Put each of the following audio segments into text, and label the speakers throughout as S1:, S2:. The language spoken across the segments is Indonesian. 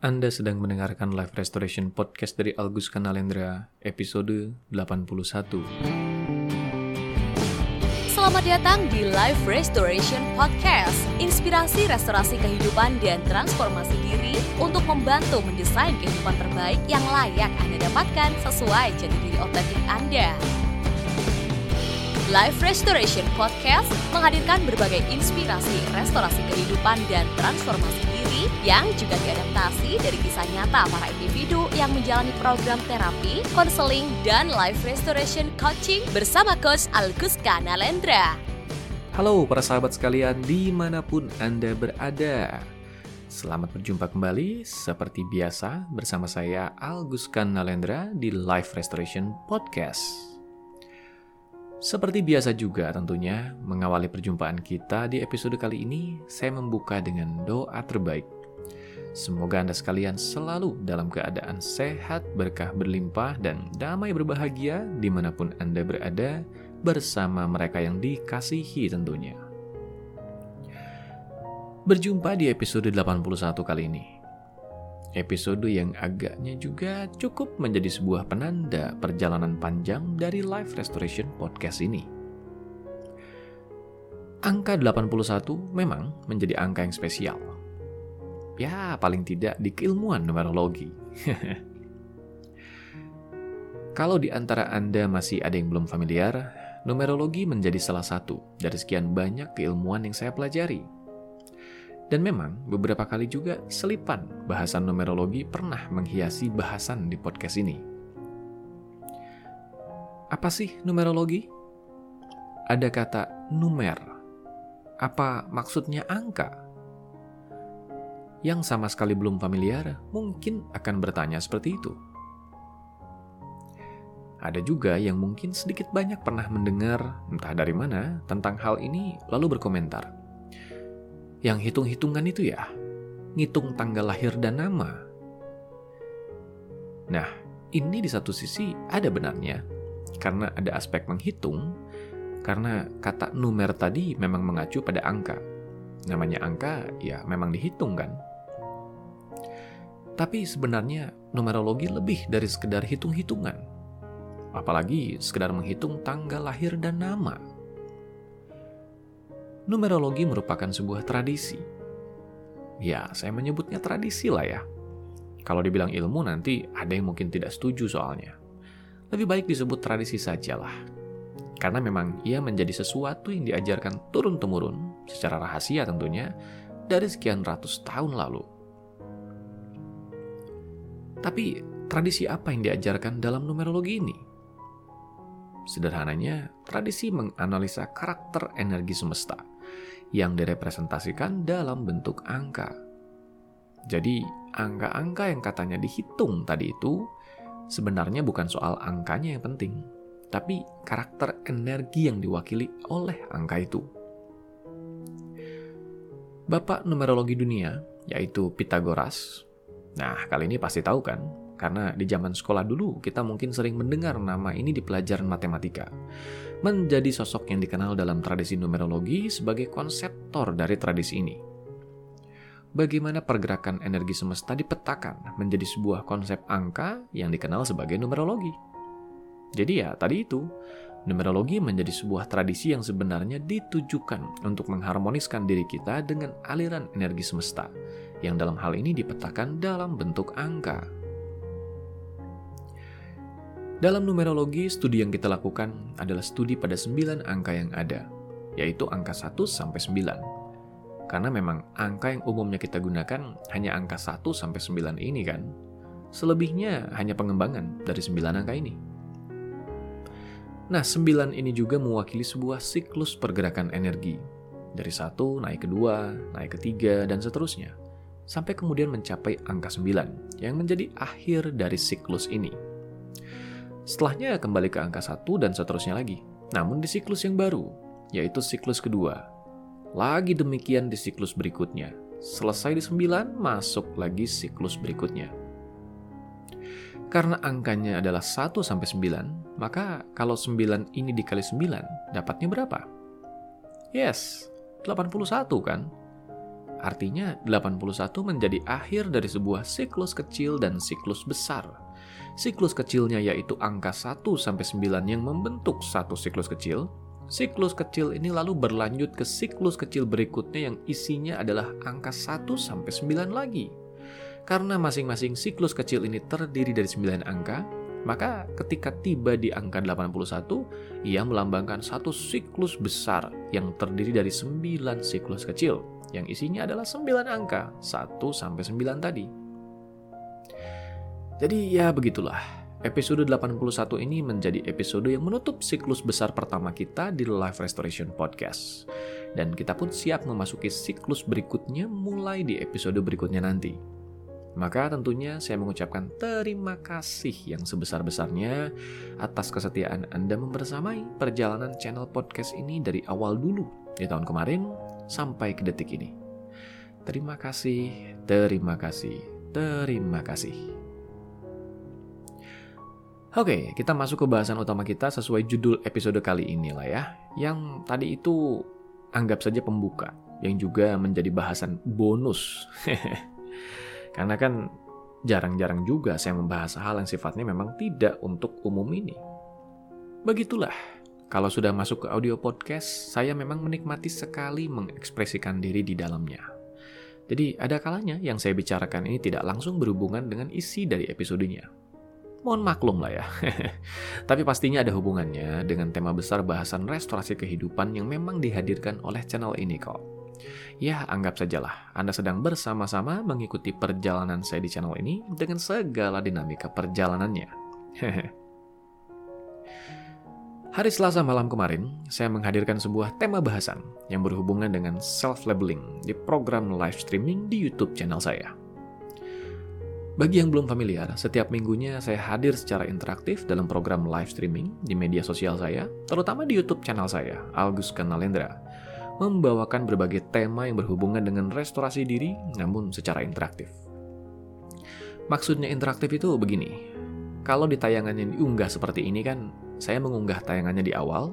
S1: Anda sedang mendengarkan Live Restoration Podcast dari Algus Kanalendra, episode 81.
S2: Selamat datang di Life Restoration Podcast. Inspirasi restorasi kehidupan dan transformasi diri untuk membantu mendesain kehidupan terbaik yang layak Anda dapatkan sesuai jati diri otentik Anda. Life Restoration Podcast menghadirkan berbagai inspirasi restorasi kehidupan dan transformasi diri yang juga diadaptasi dari kisah nyata para individu yang menjalani program terapi, konseling, dan life restoration coaching bersama Coach Alguska Nalendra.
S1: Halo para sahabat sekalian di mana pun Anda berada. Selamat berjumpa kembali seperti biasa bersama saya Alguskan Nalendra di Life Restoration Podcast. Seperti biasa juga tentunya, mengawali perjumpaan kita di episode kali ini, saya membuka dengan doa terbaik. Semoga Anda sekalian selalu dalam keadaan sehat, berkah berlimpah, dan damai berbahagia di mana pun Anda berada bersama mereka yang dikasihi tentunya. Berjumpa di episode 81 kali ini. Episode yang agaknya juga cukup menjadi sebuah penanda perjalanan panjang dari Life Restoration Podcast ini. Angka 81 memang menjadi angka yang spesial. Ya, paling tidak di keilmuan numerologi. Kalau di antara Anda masih ada yang belum familiar, numerologi menjadi salah satu dari sekian banyak keilmuan yang saya pelajari dan memang beberapa kali juga selipan bahasan numerologi pernah menghiasi bahasan di podcast ini. Apa sih numerologi? Ada kata numer. Apa maksudnya angka? Yang sama sekali belum familiar mungkin akan bertanya seperti itu. Ada juga yang mungkin sedikit banyak pernah mendengar, entah dari mana, tentang hal ini lalu berkomentar yang hitung-hitungan itu ya, ngitung tanggal lahir dan nama. Nah, ini di satu sisi ada benarnya, karena ada aspek menghitung, karena kata numer tadi memang mengacu pada angka. Namanya angka, ya memang dihitung kan. Tapi sebenarnya numerologi lebih dari sekedar hitung-hitungan. Apalagi sekedar menghitung tanggal lahir dan nama numerologi merupakan sebuah tradisi. Ya, saya menyebutnya tradisi lah ya. Kalau dibilang ilmu nanti ada yang mungkin tidak setuju soalnya. Lebih baik disebut tradisi sajalah. Karena memang ia menjadi sesuatu yang diajarkan turun-temurun secara rahasia tentunya dari sekian ratus tahun lalu. Tapi tradisi apa yang diajarkan dalam numerologi ini? Sederhananya, tradisi menganalisa karakter energi semesta yang direpresentasikan dalam bentuk angka. Jadi, angka-angka yang katanya dihitung tadi itu sebenarnya bukan soal angkanya yang penting, tapi karakter energi yang diwakili oleh angka itu. Bapak numerologi dunia, yaitu Pitagoras. Nah, kali ini pasti tahu kan? Karena di zaman sekolah dulu kita mungkin sering mendengar nama ini di pelajaran matematika menjadi sosok yang dikenal dalam tradisi numerologi sebagai konseptor dari tradisi ini. Bagaimana pergerakan energi semesta dipetakan menjadi sebuah konsep angka yang dikenal sebagai numerologi. Jadi ya, tadi itu, numerologi menjadi sebuah tradisi yang sebenarnya ditujukan untuk mengharmoniskan diri kita dengan aliran energi semesta, yang dalam hal ini dipetakan dalam bentuk angka. Dalam numerologi, studi yang kita lakukan adalah studi pada 9 angka yang ada, yaitu angka 1 sampai 9. Karena memang angka yang umumnya kita gunakan hanya angka 1 sampai 9 ini kan. Selebihnya hanya pengembangan dari 9 angka ini. Nah, 9 ini juga mewakili sebuah siklus pergerakan energi. Dari satu naik ke dua, naik ke tiga, dan seterusnya. Sampai kemudian mencapai angka 9, yang menjadi akhir dari siklus ini. Setelahnya kembali ke angka satu dan seterusnya lagi. Namun di siklus yang baru, yaitu siklus kedua. Lagi demikian di siklus berikutnya. Selesai di sembilan, masuk lagi siklus berikutnya. Karena angkanya adalah 1 sampai 9, maka kalau 9 ini dikali 9, dapatnya berapa? Yes, 81 kan? artinya 81 menjadi akhir dari sebuah siklus kecil dan siklus besar. Siklus kecilnya yaitu angka 1 sampai 9 yang membentuk satu siklus kecil. Siklus kecil ini lalu berlanjut ke siklus kecil berikutnya yang isinya adalah angka 1 sampai 9 lagi. Karena masing-masing siklus kecil ini terdiri dari 9 angka, maka ketika tiba di angka 81, ia melambangkan satu siklus besar yang terdiri dari 9 siklus kecil, yang isinya adalah 9 angka, 1 sampai 9 tadi. Jadi ya begitulah, episode 81 ini menjadi episode yang menutup siklus besar pertama kita di Life Restoration Podcast. Dan kita pun siap memasuki siklus berikutnya mulai di episode berikutnya nanti. Maka tentunya saya mengucapkan terima kasih yang sebesar-besarnya atas kesetiaan Anda membersamai perjalanan channel podcast ini dari awal dulu di tahun kemarin sampai ke detik ini. Terima kasih, terima kasih, terima kasih. Oke, kita masuk ke bahasan utama kita sesuai judul episode kali ini lah ya. Yang tadi itu anggap saja pembuka, yang juga menjadi bahasan bonus. Karena kan jarang-jarang juga saya membahas hal yang sifatnya memang tidak untuk umum ini. Begitulah, kalau sudah masuk ke audio podcast, saya memang menikmati sekali mengekspresikan diri di dalamnya. Jadi ada kalanya yang saya bicarakan ini tidak langsung berhubungan dengan isi dari episodenya. Mohon maklum lah ya. Tapi pastinya ada hubungannya dengan tema besar bahasan restorasi kehidupan yang memang dihadirkan oleh channel ini kok. Ya, anggap sajalah Anda sedang bersama-sama mengikuti perjalanan saya di channel ini dengan segala dinamika perjalanannya. Hari Selasa malam kemarin, saya menghadirkan sebuah tema bahasan yang berhubungan dengan self-labeling di program live streaming di YouTube channel saya. Bagi yang belum familiar, setiap minggunya saya hadir secara interaktif dalam program live streaming di media sosial saya, terutama di YouTube channel saya, Algus Kanalendra, membawakan berbagai tema yang berhubungan dengan restorasi diri, namun secara interaktif. Maksudnya interaktif itu begini, kalau di tayangan yang diunggah seperti ini kan, saya mengunggah tayangannya di awal,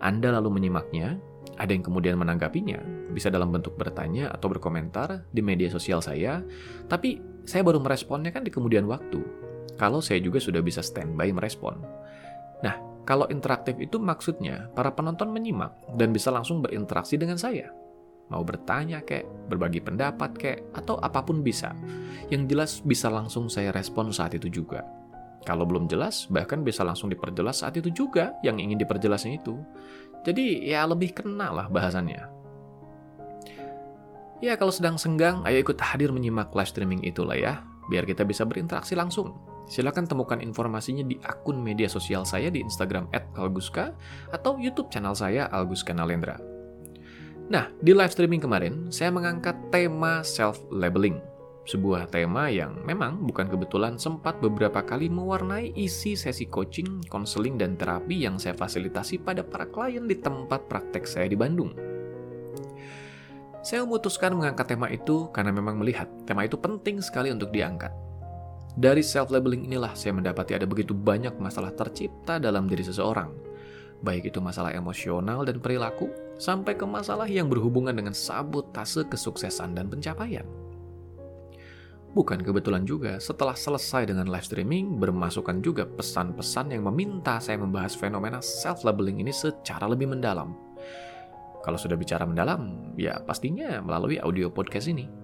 S1: Anda lalu menyimaknya, ada yang kemudian menanggapinya, bisa dalam bentuk bertanya atau berkomentar di media sosial saya, tapi saya baru meresponnya kan di kemudian waktu, kalau saya juga sudah bisa standby merespon. Nah, kalau interaktif itu maksudnya para penonton menyimak dan bisa langsung berinteraksi dengan saya. Mau bertanya kek, berbagi pendapat kek, atau apa pun bisa. Yang jelas bisa langsung saya respon saat itu juga. Kalau belum jelas, bahkan bisa langsung diperjelas saat itu juga yang ingin diperjelasnya itu. Jadi ya lebih kenal lah bahasannya. Ya kalau sedang senggang, ayo ikut hadir menyimak live streaming itulah ya, biar kita bisa berinteraksi langsung. Silahkan temukan informasinya di akun media sosial saya di Instagram @alguska atau YouTube channel saya Alguska Nalendra. Nah, di live streaming kemarin, saya mengangkat tema self-labeling. Sebuah tema yang memang bukan kebetulan sempat beberapa kali mewarnai isi sesi coaching, konseling, dan terapi yang saya fasilitasi pada para klien di tempat praktek saya di Bandung. Saya memutuskan mengangkat tema itu karena memang melihat tema itu penting sekali untuk diangkat dari self-labeling inilah saya mendapati ada begitu banyak masalah tercipta dalam diri seseorang. Baik itu masalah emosional dan perilaku, sampai ke masalah yang berhubungan dengan sabotase kesuksesan dan pencapaian. Bukan kebetulan juga, setelah selesai dengan live streaming, bermasukan juga pesan-pesan yang meminta saya membahas fenomena self-labeling ini secara lebih mendalam. Kalau sudah bicara mendalam, ya pastinya melalui audio podcast ini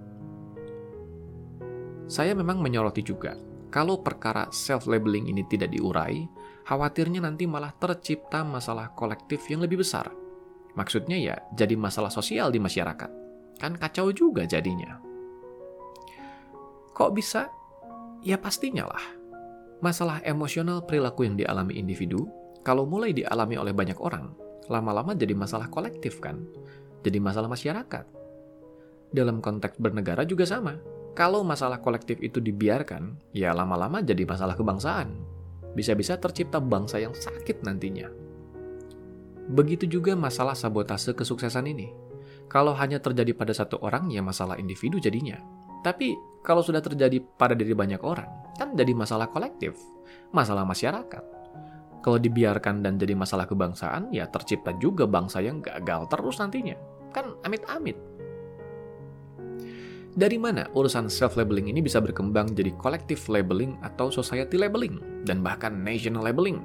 S1: saya memang menyoroti juga, kalau perkara self-labeling ini tidak diurai, khawatirnya nanti malah tercipta masalah kolektif yang lebih besar. Maksudnya ya, jadi masalah sosial di masyarakat. Kan kacau juga jadinya. Kok bisa? Ya pastinya lah. Masalah emosional perilaku yang dialami individu, kalau mulai dialami oleh banyak orang, lama-lama jadi masalah kolektif kan? Jadi masalah masyarakat. Dalam konteks bernegara juga sama kalau masalah kolektif itu dibiarkan, ya lama-lama jadi masalah kebangsaan. Bisa-bisa tercipta bangsa yang sakit nantinya. Begitu juga masalah sabotase kesuksesan ini. Kalau hanya terjadi pada satu orang, ya masalah individu jadinya. Tapi kalau sudah terjadi pada diri banyak orang, kan jadi masalah kolektif, masalah masyarakat. Kalau dibiarkan dan jadi masalah kebangsaan, ya tercipta juga bangsa yang gagal terus nantinya. Kan amit-amit. Dari mana urusan self-labeling ini bisa berkembang jadi collective labeling atau society labeling, dan bahkan national labeling?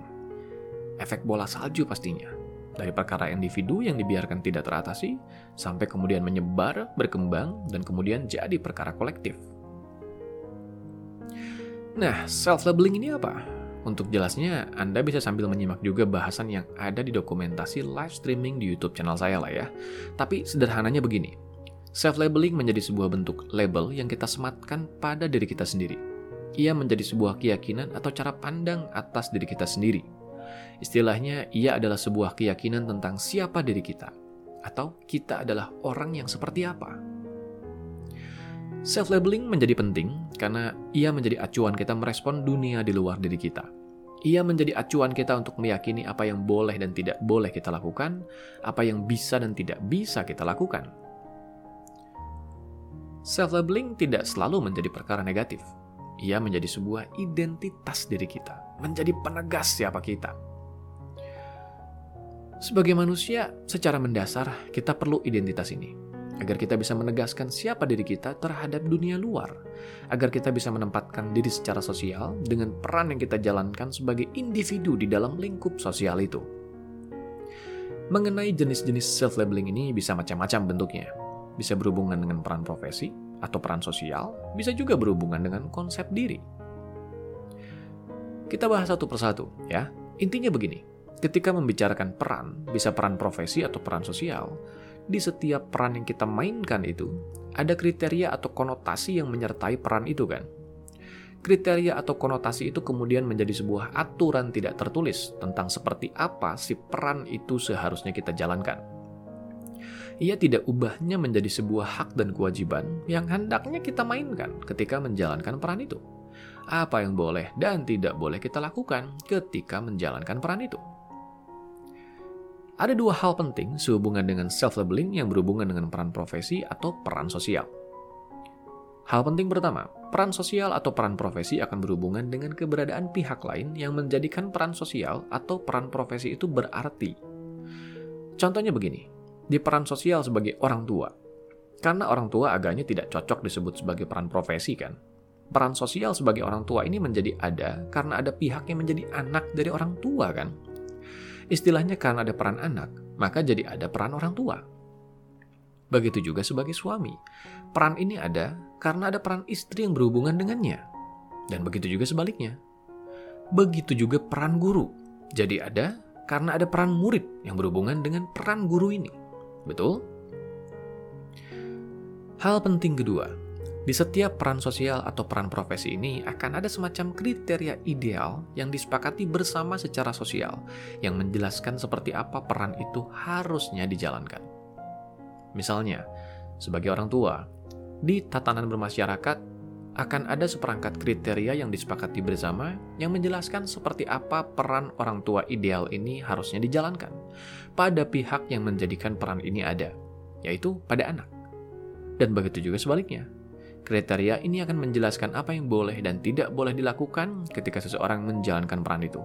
S1: Efek bola salju pastinya. Dari perkara individu yang dibiarkan tidak teratasi, sampai kemudian menyebar, berkembang, dan kemudian jadi perkara kolektif. Nah, self-labeling ini apa? Untuk jelasnya, Anda bisa sambil menyimak juga bahasan yang ada di dokumentasi live streaming di YouTube channel saya lah ya. Tapi sederhananya begini, self-labeling menjadi sebuah bentuk label yang kita sematkan pada diri kita sendiri. Ia menjadi sebuah keyakinan atau cara pandang atas diri kita sendiri. Istilahnya, ia adalah sebuah keyakinan tentang siapa diri kita, atau kita adalah orang yang seperti apa. Self-labeling menjadi penting karena ia menjadi acuan kita merespon dunia di luar diri kita. Ia menjadi acuan kita untuk meyakini apa yang boleh dan tidak boleh kita lakukan, apa yang bisa dan tidak bisa kita lakukan. Self-labeling tidak selalu menjadi perkara negatif. Ia menjadi sebuah identitas diri kita, menjadi penegas siapa kita. Sebagai manusia, secara mendasar kita perlu identitas ini agar kita bisa menegaskan siapa diri kita terhadap dunia luar, agar kita bisa menempatkan diri secara sosial dengan peran yang kita jalankan sebagai individu di dalam lingkup sosial itu. Mengenai jenis-jenis self-labeling ini bisa macam-macam bentuknya. Bisa berhubungan dengan peran profesi atau peran sosial, bisa juga berhubungan dengan konsep diri. Kita bahas satu persatu, ya. Intinya begini, ketika membicarakan peran, bisa peran profesi atau peran sosial, di setiap peran yang kita mainkan itu, ada kriteria atau konotasi yang menyertai peran itu kan. Kriteria atau konotasi itu kemudian menjadi sebuah aturan tidak tertulis tentang seperti apa si peran itu seharusnya kita jalankan. Ia tidak ubahnya menjadi sebuah hak dan kewajiban yang hendaknya kita mainkan ketika menjalankan peran itu. Apa yang boleh dan tidak boleh kita lakukan ketika menjalankan peran itu. Ada dua hal penting sehubungan dengan self-labeling yang berhubungan dengan peran profesi atau peran sosial. Hal penting pertama, peran sosial atau peran profesi akan berhubungan dengan keberadaan pihak lain yang menjadikan peran sosial atau peran profesi itu berarti. Contohnya begini, di peran sosial sebagai orang tua. Karena orang tua agaknya tidak cocok disebut sebagai peran profesi kan. Peran sosial sebagai orang tua ini menjadi ada karena ada pihak yang menjadi anak dari orang tua kan Istilahnya karena ada peran anak, maka jadi ada peran orang tua. Begitu juga sebagai suami. Peran ini ada karena ada peran istri yang berhubungan dengannya. Dan begitu juga sebaliknya. Begitu juga peran guru. Jadi ada karena ada peran murid yang berhubungan dengan peran guru ini. Betul? Hal penting kedua, di setiap peran sosial atau peran profesi ini akan ada semacam kriteria ideal yang disepakati bersama secara sosial yang menjelaskan seperti apa peran itu harusnya dijalankan. Misalnya, sebagai orang tua, di tatanan bermasyarakat akan ada seperangkat kriteria yang disepakati bersama yang menjelaskan seperti apa peran orang tua ideal ini harusnya dijalankan pada pihak yang menjadikan peran ini ada, yaitu pada anak. Dan begitu juga sebaliknya, Kriteria ini akan menjelaskan apa yang boleh dan tidak boleh dilakukan ketika seseorang menjalankan peran itu.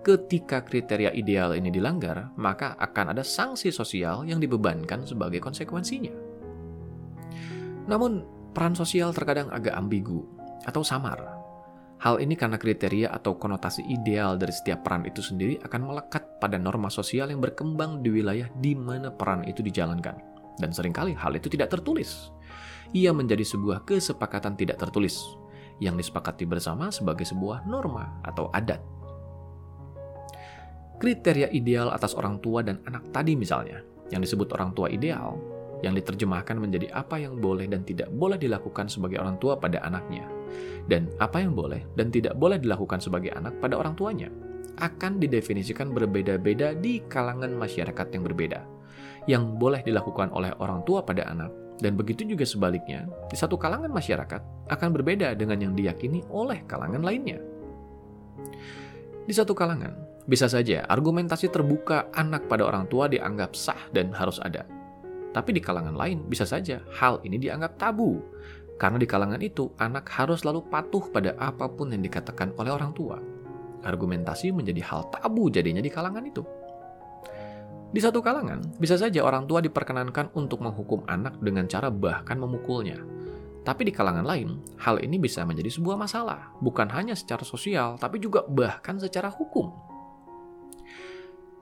S1: Ketika kriteria ideal ini dilanggar, maka akan ada sanksi sosial yang dibebankan sebagai konsekuensinya. Namun, peran sosial terkadang agak ambigu atau samar. Hal ini karena kriteria atau konotasi ideal dari setiap peran itu sendiri akan melekat pada norma sosial yang berkembang di wilayah di mana peran itu dijalankan. Dan sering kali hal itu tidak tertulis ia menjadi sebuah kesepakatan tidak tertulis yang disepakati bersama sebagai sebuah norma atau adat. Kriteria ideal atas orang tua dan anak tadi misalnya, yang disebut orang tua ideal, yang diterjemahkan menjadi apa yang boleh dan tidak boleh dilakukan sebagai orang tua pada anaknya, dan apa yang boleh dan tidak boleh dilakukan sebagai anak pada orang tuanya, akan didefinisikan berbeda-beda di kalangan masyarakat yang berbeda. Yang boleh dilakukan oleh orang tua pada anak dan begitu juga sebaliknya, di satu kalangan masyarakat akan berbeda dengan yang diyakini oleh kalangan lainnya. Di satu kalangan, bisa saja argumentasi terbuka anak pada orang tua dianggap sah dan harus ada. Tapi di kalangan lain, bisa saja hal ini dianggap tabu. Karena di kalangan itu, anak harus selalu patuh pada apa pun yang dikatakan oleh orang tua. Argumentasi menjadi hal tabu jadinya di kalangan itu. Di satu kalangan, bisa saja orang tua diperkenankan untuk menghukum anak dengan cara bahkan memukulnya. Tapi di kalangan lain, hal ini bisa menjadi sebuah masalah, bukan hanya secara sosial, tapi juga bahkan secara hukum.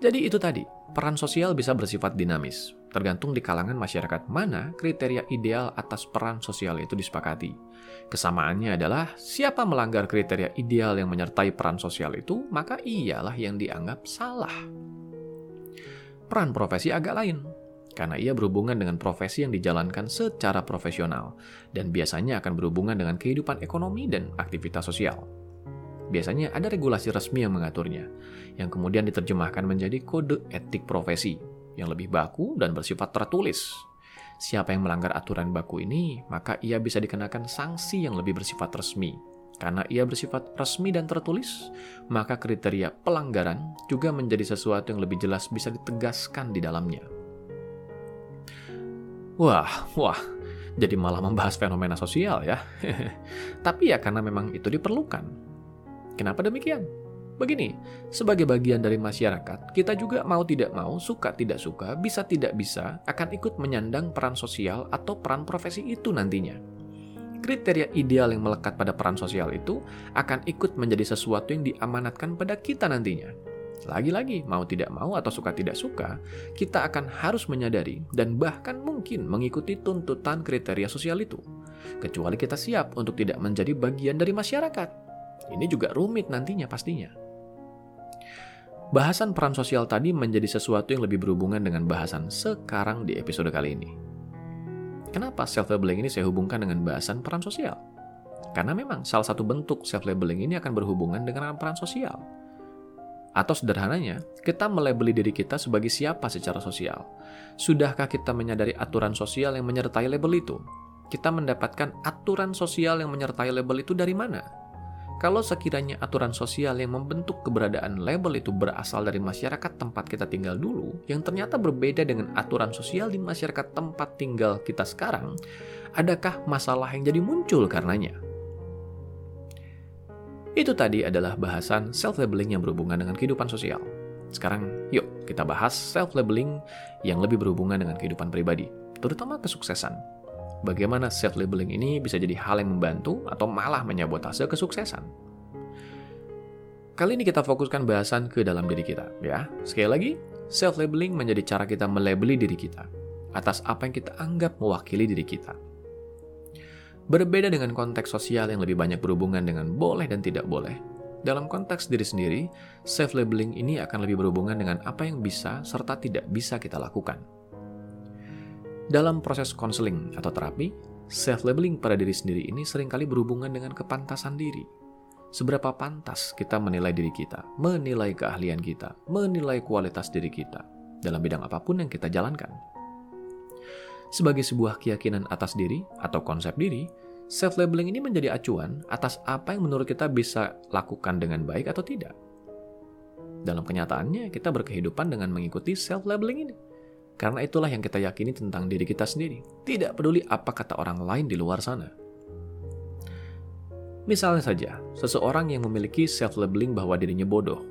S1: Jadi itu tadi, peran sosial bisa bersifat dinamis, tergantung di kalangan masyarakat mana kriteria ideal atas peran sosial itu disepakati. Kesamaannya adalah siapa melanggar kriteria ideal yang menyertai peran sosial itu, maka ialah yang dianggap salah. Peran profesi agak lain, karena ia berhubungan dengan profesi yang dijalankan secara profesional dan biasanya akan berhubungan dengan kehidupan ekonomi dan aktivitas sosial. Biasanya ada regulasi resmi yang mengaturnya, yang kemudian diterjemahkan menjadi kode etik profesi yang lebih baku dan bersifat tertulis. Siapa yang melanggar aturan baku ini, maka ia bisa dikenakan sanksi yang lebih bersifat resmi. Karena ia bersifat resmi dan tertulis, maka kriteria pelanggaran juga menjadi sesuatu yang lebih jelas bisa ditegaskan di dalamnya. Wah, wah, jadi malah membahas fenomena sosial ya. Tapi ya karena memang itu diperlukan. Kenapa demikian? Begini, sebagai bagian dari masyarakat, kita juga mau tidak mau, suka tidak suka, bisa tidak bisa, akan ikut menyandang peran sosial atau peran profesi itu nantinya. Kriteria ideal yang melekat pada peran sosial itu akan ikut menjadi sesuatu yang diamanatkan pada kita nantinya. Lagi-lagi, mau tidak mau atau suka tidak suka, kita akan harus menyadari dan bahkan mungkin mengikuti tuntutan kriteria sosial itu. Kecuali kita siap untuk tidak menjadi bagian dari masyarakat. Ini juga rumit nantinya pastinya. Bahasan peran sosial tadi menjadi sesuatu yang lebih berhubungan dengan bahasan sekarang di episode kali ini. Kenapa self-labeling ini saya hubungkan dengan bahasan peran sosial? Karena memang salah satu bentuk self-labeling ini akan berhubungan dengan peran sosial atau sederhananya, kita melebeli diri kita sebagai siapa secara sosial. Sudahkah kita menyadari aturan sosial yang menyertai label itu? Kita mendapatkan aturan sosial yang menyertai label itu dari mana? Kalau sekiranya aturan sosial yang membentuk keberadaan label itu berasal dari masyarakat tempat kita tinggal dulu, yang ternyata berbeda dengan aturan sosial di masyarakat tempat tinggal kita sekarang, adakah masalah yang jadi muncul karenanya? Itu tadi adalah bahasan self-labeling yang berhubungan dengan kehidupan sosial. Sekarang, yuk kita bahas self-labeling yang lebih berhubungan dengan kehidupan pribadi, terutama kesuksesan. Bagaimana self-labeling ini bisa jadi hal yang membantu atau malah menyabotase kesuksesan. Kali ini kita fokuskan bahasan ke dalam diri kita, ya. Sekali lagi, self-labeling menjadi cara kita melabeli diri kita atas apa yang kita anggap mewakili diri kita. Berbeda dengan konteks sosial yang lebih banyak berhubungan dengan boleh dan tidak boleh. Dalam konteks diri sendiri, self-labeling ini akan lebih berhubungan dengan apa yang bisa serta tidak bisa kita lakukan. Dalam proses konseling atau terapi, self-labeling pada diri sendiri ini sering kali berhubungan dengan kepantasan diri. Seberapa pantas kita menilai diri kita, menilai keahlian kita, menilai kualitas diri kita dalam bidang apa pun yang kita jalankan. Sebagai sebuah keyakinan atas diri atau konsep diri, self-labeling ini menjadi acuan atas apa yang menurut kita bisa lakukan dengan baik atau tidak. Dalam kenyataannya, kita berkehidupan dengan mengikuti self-labeling ini. Karena itulah yang kita yakini tentang diri kita sendiri. Tidak peduli apa kata orang lain di luar sana. Misalnya saja, seseorang yang memiliki self-labeling bahwa dirinya bodoh,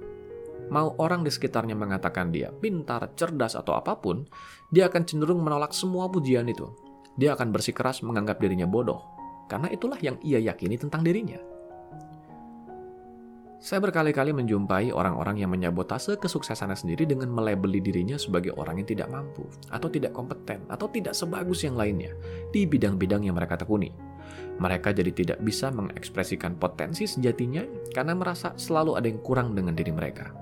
S1: mau orang di sekitarnya mengatakan dia pintar, cerdas, atau apa pun, dia akan cenderung menolak semua pujian itu. Dia akan bersikeras menganggap dirinya bodoh, karena itulah yang ia yakini tentang dirinya. Saya berkali-kali menjumpai orang-orang yang menyabotase kesuksesannya sendiri dengan melabeli dirinya sebagai orang yang tidak mampu, atau tidak kompeten, atau tidak sebagus yang lainnya di bidang-bidang yang mereka tekuni. Mereka jadi tidak bisa mengekspresikan potensi sejatinya karena merasa selalu ada yang kurang dengan diri mereka.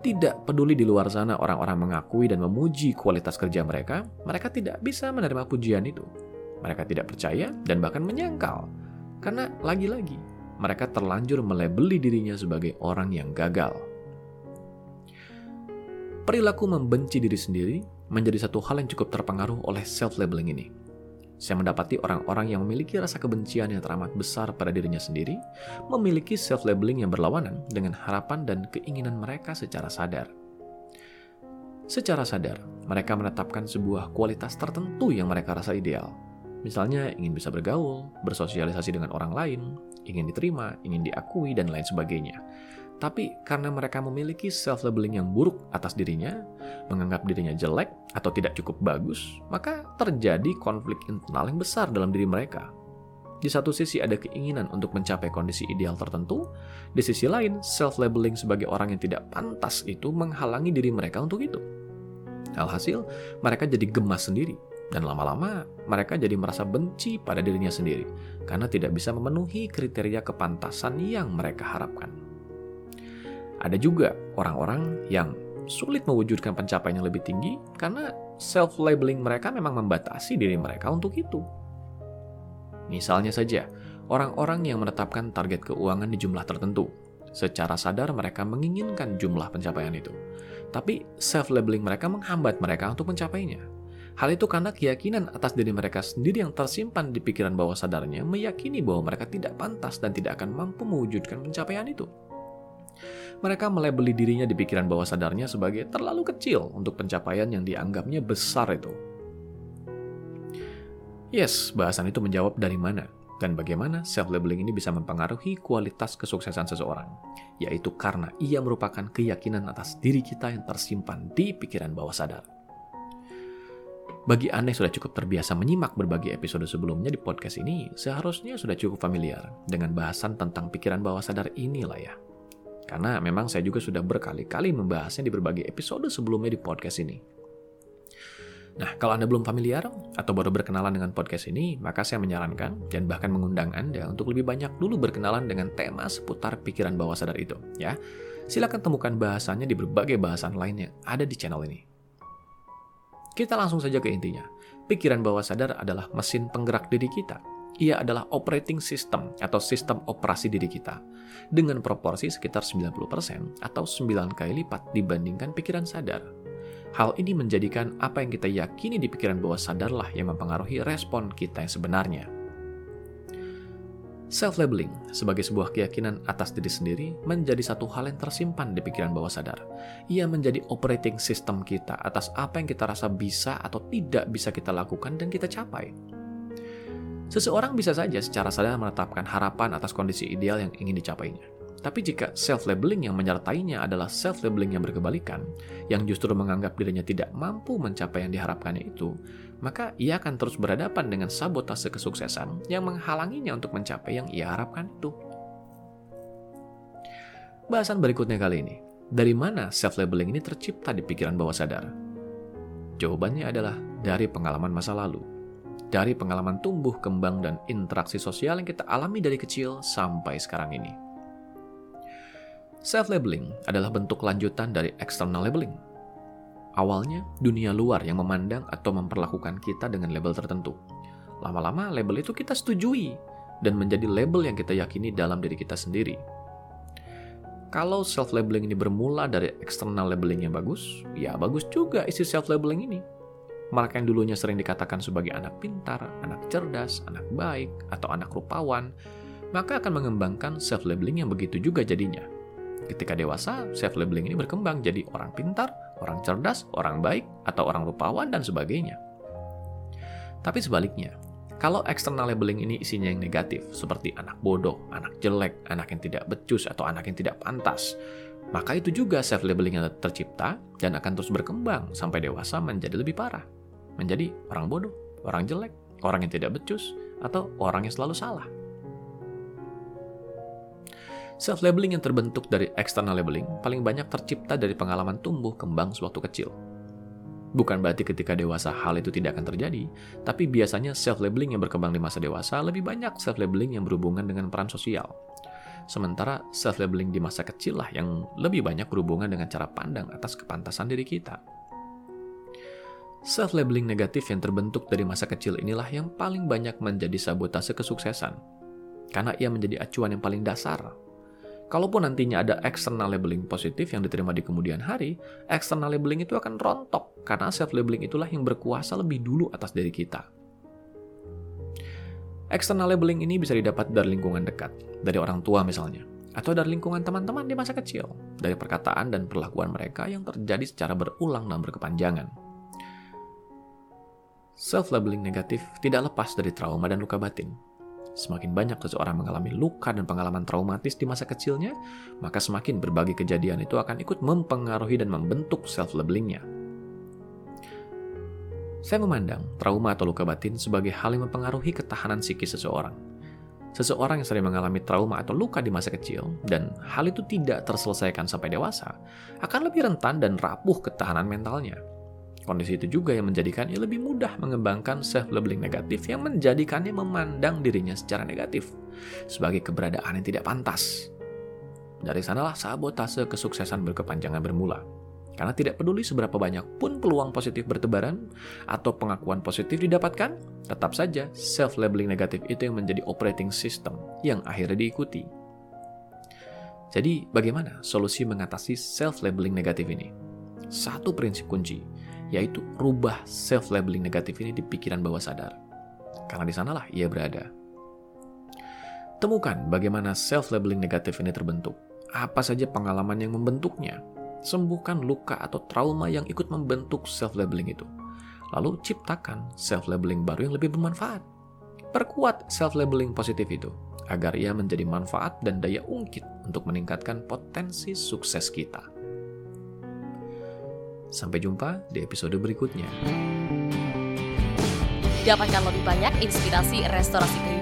S1: Tidak peduli di luar sana orang-orang mengakui dan memuji kualitas kerja mereka, mereka tidak bisa menerima pujian itu. Mereka tidak percaya dan bahkan menyangkal. Karena lagi-lagi, mereka terlanjur melebeli dirinya sebagai orang yang gagal. Perilaku membenci diri sendiri menjadi satu hal yang cukup terpengaruh oleh self-labeling ini. Saya mendapati orang-orang yang memiliki rasa kebencian yang teramat besar pada dirinya sendiri, memiliki self-labeling yang berlawanan dengan harapan dan keinginan mereka secara sadar. Secara sadar, mereka menetapkan sebuah kualitas tertentu yang mereka rasa ideal. Misalnya ingin bisa bergaul, bersosialisasi dengan orang lain, ingin diterima, ingin diakui, dan lain sebagainya. Tapi karena mereka memiliki self-labeling yang buruk atas dirinya, menganggap dirinya jelek atau tidak cukup bagus, maka terjadi konflik internal yang besar dalam diri mereka. Di satu sisi ada keinginan untuk mencapai kondisi ideal tertentu, di sisi lain self-labeling sebagai orang yang tidak pantas itu menghalangi diri mereka untuk itu. Alhasil, mereka jadi gemas sendiri, dan lama-lama mereka jadi merasa benci pada dirinya sendiri karena tidak bisa memenuhi kriteria kepantasan yang mereka harapkan. Ada juga orang-orang yang sulit mewujudkan pencapaian yang lebih tinggi karena self-labeling mereka memang membatasi diri mereka untuk itu. Misalnya saja, orang-orang yang menetapkan target keuangan di jumlah tertentu. Secara sadar mereka menginginkan jumlah pencapaian itu. Tapi self-labeling mereka menghambat mereka untuk mencapainya. Hal itu karena keyakinan atas diri mereka sendiri yang tersimpan di pikiran bawah sadarnya meyakini bahwa mereka tidak pantas dan tidak akan mampu mewujudkan pencapaian itu. Mereka melebeli dirinya di pikiran bawah sadarnya sebagai terlalu kecil untuk pencapaian yang dianggapnya besar itu. Yes, bahasan itu menjawab dari mana dan bagaimana self-labeling ini bisa mempengaruhi kualitas kesuksesan seseorang, yaitu karena ia merupakan keyakinan atas diri kita yang tersimpan di pikiran bawah sadar. Bagi Anda yang sudah cukup terbiasa menyimak berbagai episode sebelumnya di podcast ini, seharusnya sudah cukup familiar dengan bahasan tentang pikiran bawah sadar inilah ya. Karena memang saya juga sudah berkali-kali membahasnya di berbagai episode sebelumnya di podcast ini. Nah, kalau Anda belum familiar atau baru berkenalan dengan podcast ini, maka saya menyarankan dan bahkan mengundang Anda untuk lebih banyak dulu berkenalan dengan tema seputar pikiran bawah sadar itu, ya. Silakan temukan bahasannya di berbagai bahasan lainnya ada di channel ini. Kita langsung saja ke intinya. Pikiran bawah sadar adalah mesin penggerak diri kita. Ia adalah operating system atau sistem operasi diri kita dengan proporsi sekitar 90% atau 9 kali lipat dibandingkan pikiran sadar. Hal ini menjadikan apa yang kita yakini di pikiran bawah sadarlah yang mempengaruhi respon kita yang sebenarnya. Self-labeling sebagai sebuah keyakinan atas diri sendiri menjadi satu hal yang tersimpan di pikiran bawah sadar. Ia menjadi operating system kita atas apa yang kita rasa bisa atau tidak bisa kita lakukan dan kita capai. Seseorang bisa saja secara sadar menetapkan harapan atas kondisi ideal yang ingin dicapainya. Tapi jika self-labeling yang menyertainya adalah self-labeling yang berkebalikan, yang justru menganggap dirinya tidak mampu mencapai yang diharapkannya itu, maka ia akan terus berhadapan dengan sabotase kesuksesan yang menghalanginya untuk mencapai yang ia harapkan itu. Bahasan berikutnya kali ini, dari mana self-labeling ini tercipta di pikiran bawah sadar? Jawabannya adalah dari pengalaman masa lalu. Dari pengalaman tumbuh, kembang, dan interaksi sosial yang kita alami dari kecil sampai sekarang ini. Self-labeling adalah bentuk lanjutan dari external labeling. Awalnya, dunia luar yang memandang atau memperlakukan kita dengan label tertentu. Lama-lama, label itu kita setujui dan menjadi label yang kita yakini dalam diri kita sendiri. Kalau self-labeling ini bermula dari external labeling yang bagus, ya bagus juga isi self-labeling ini. Mereka yang dulunya sering dikatakan sebagai anak pintar, anak cerdas, anak baik, atau anak rupawan, maka akan mengembangkan self-labeling yang begitu juga jadinya Ketika dewasa, self-labeling ini berkembang jadi orang pintar, orang cerdas, orang baik, atau orang rupawan, dan sebagainya. Tapi sebaliknya, kalau external labeling ini isinya yang negatif, seperti anak bodoh, anak jelek, anak yang tidak becus, atau anak yang tidak pantas, maka itu juga self-labeling yang tercipta dan akan terus berkembang sampai dewasa menjadi lebih parah. Menjadi orang bodoh, orang jelek, orang yang tidak becus, atau orang yang selalu salah. Self-labeling yang terbentuk dari external labeling paling banyak tercipta dari pengalaman tumbuh kembang sewaktu kecil. Bukan berarti ketika dewasa hal itu tidak akan terjadi, tapi biasanya self-labeling yang berkembang di masa dewasa lebih banyak self-labeling yang berhubungan dengan peran sosial. Sementara self-labeling di masa kecil lah yang lebih banyak berhubungan dengan cara pandang atas kepantasan diri kita. Self-labeling negatif yang terbentuk dari masa kecil inilah yang paling banyak menjadi sabotase kesuksesan. Karena ia menjadi acuan yang paling dasar Kalaupun nantinya ada external labeling positif yang diterima di kemudian hari, external labeling itu akan rontok karena self labeling itulah yang berkuasa lebih dulu atas diri kita. External labeling ini bisa didapat dari lingkungan dekat, dari orang tua misalnya, atau dari lingkungan teman-teman di masa kecil, dari perkataan dan perlakuan mereka yang terjadi secara berulang dan berkepanjangan. Self-labeling negatif tidak lepas dari trauma dan luka batin, Semakin banyak seseorang mengalami luka dan pengalaman traumatis di masa kecilnya, maka semakin berbagai kejadian itu akan ikut mempengaruhi dan membentuk self-labelingnya. Saya memandang trauma atau luka batin sebagai hal yang mempengaruhi ketahanan psikis seseorang. Seseorang yang sering mengalami trauma atau luka di masa kecil, dan hal itu tidak terselesaikan sampai dewasa, akan lebih rentan dan rapuh ketahanan mentalnya. Kondisi itu juga yang menjadikannya lebih mudah mengembangkan self-labeling negatif yang menjadikannya memandang dirinya secara negatif, sebagai keberadaan yang tidak pantas. Dari sanalah sabotase kesuksesan berkepanjangan bermula. Karena tidak peduli seberapa banyak pun peluang positif bertebaran atau pengakuan positif didapatkan, tetap saja self-labeling negatif itu yang menjadi operating system yang akhirnya diikuti. Jadi, bagaimana solusi mengatasi self-labeling negatif ini? Satu prinsip kunci, yaitu rubah self-labeling negatif ini di pikiran bawah sadar. Karena di sanalah ia berada. Temukan bagaimana self-labeling negatif ini terbentuk. Apa saja pengalaman yang membentuknya, sembuhkan luka atau trauma yang ikut membentuk self-labeling itu. Lalu ciptakan self-labeling baru yang lebih bermanfaat. Perkuat self-labeling positif itu, agar ia menjadi manfaat dan daya ungkit untuk meningkatkan potensi sukses kita. Sampai jumpa di episode berikutnya.
S2: Dapatkan lebih banyak inspirasi restorasi kehidupan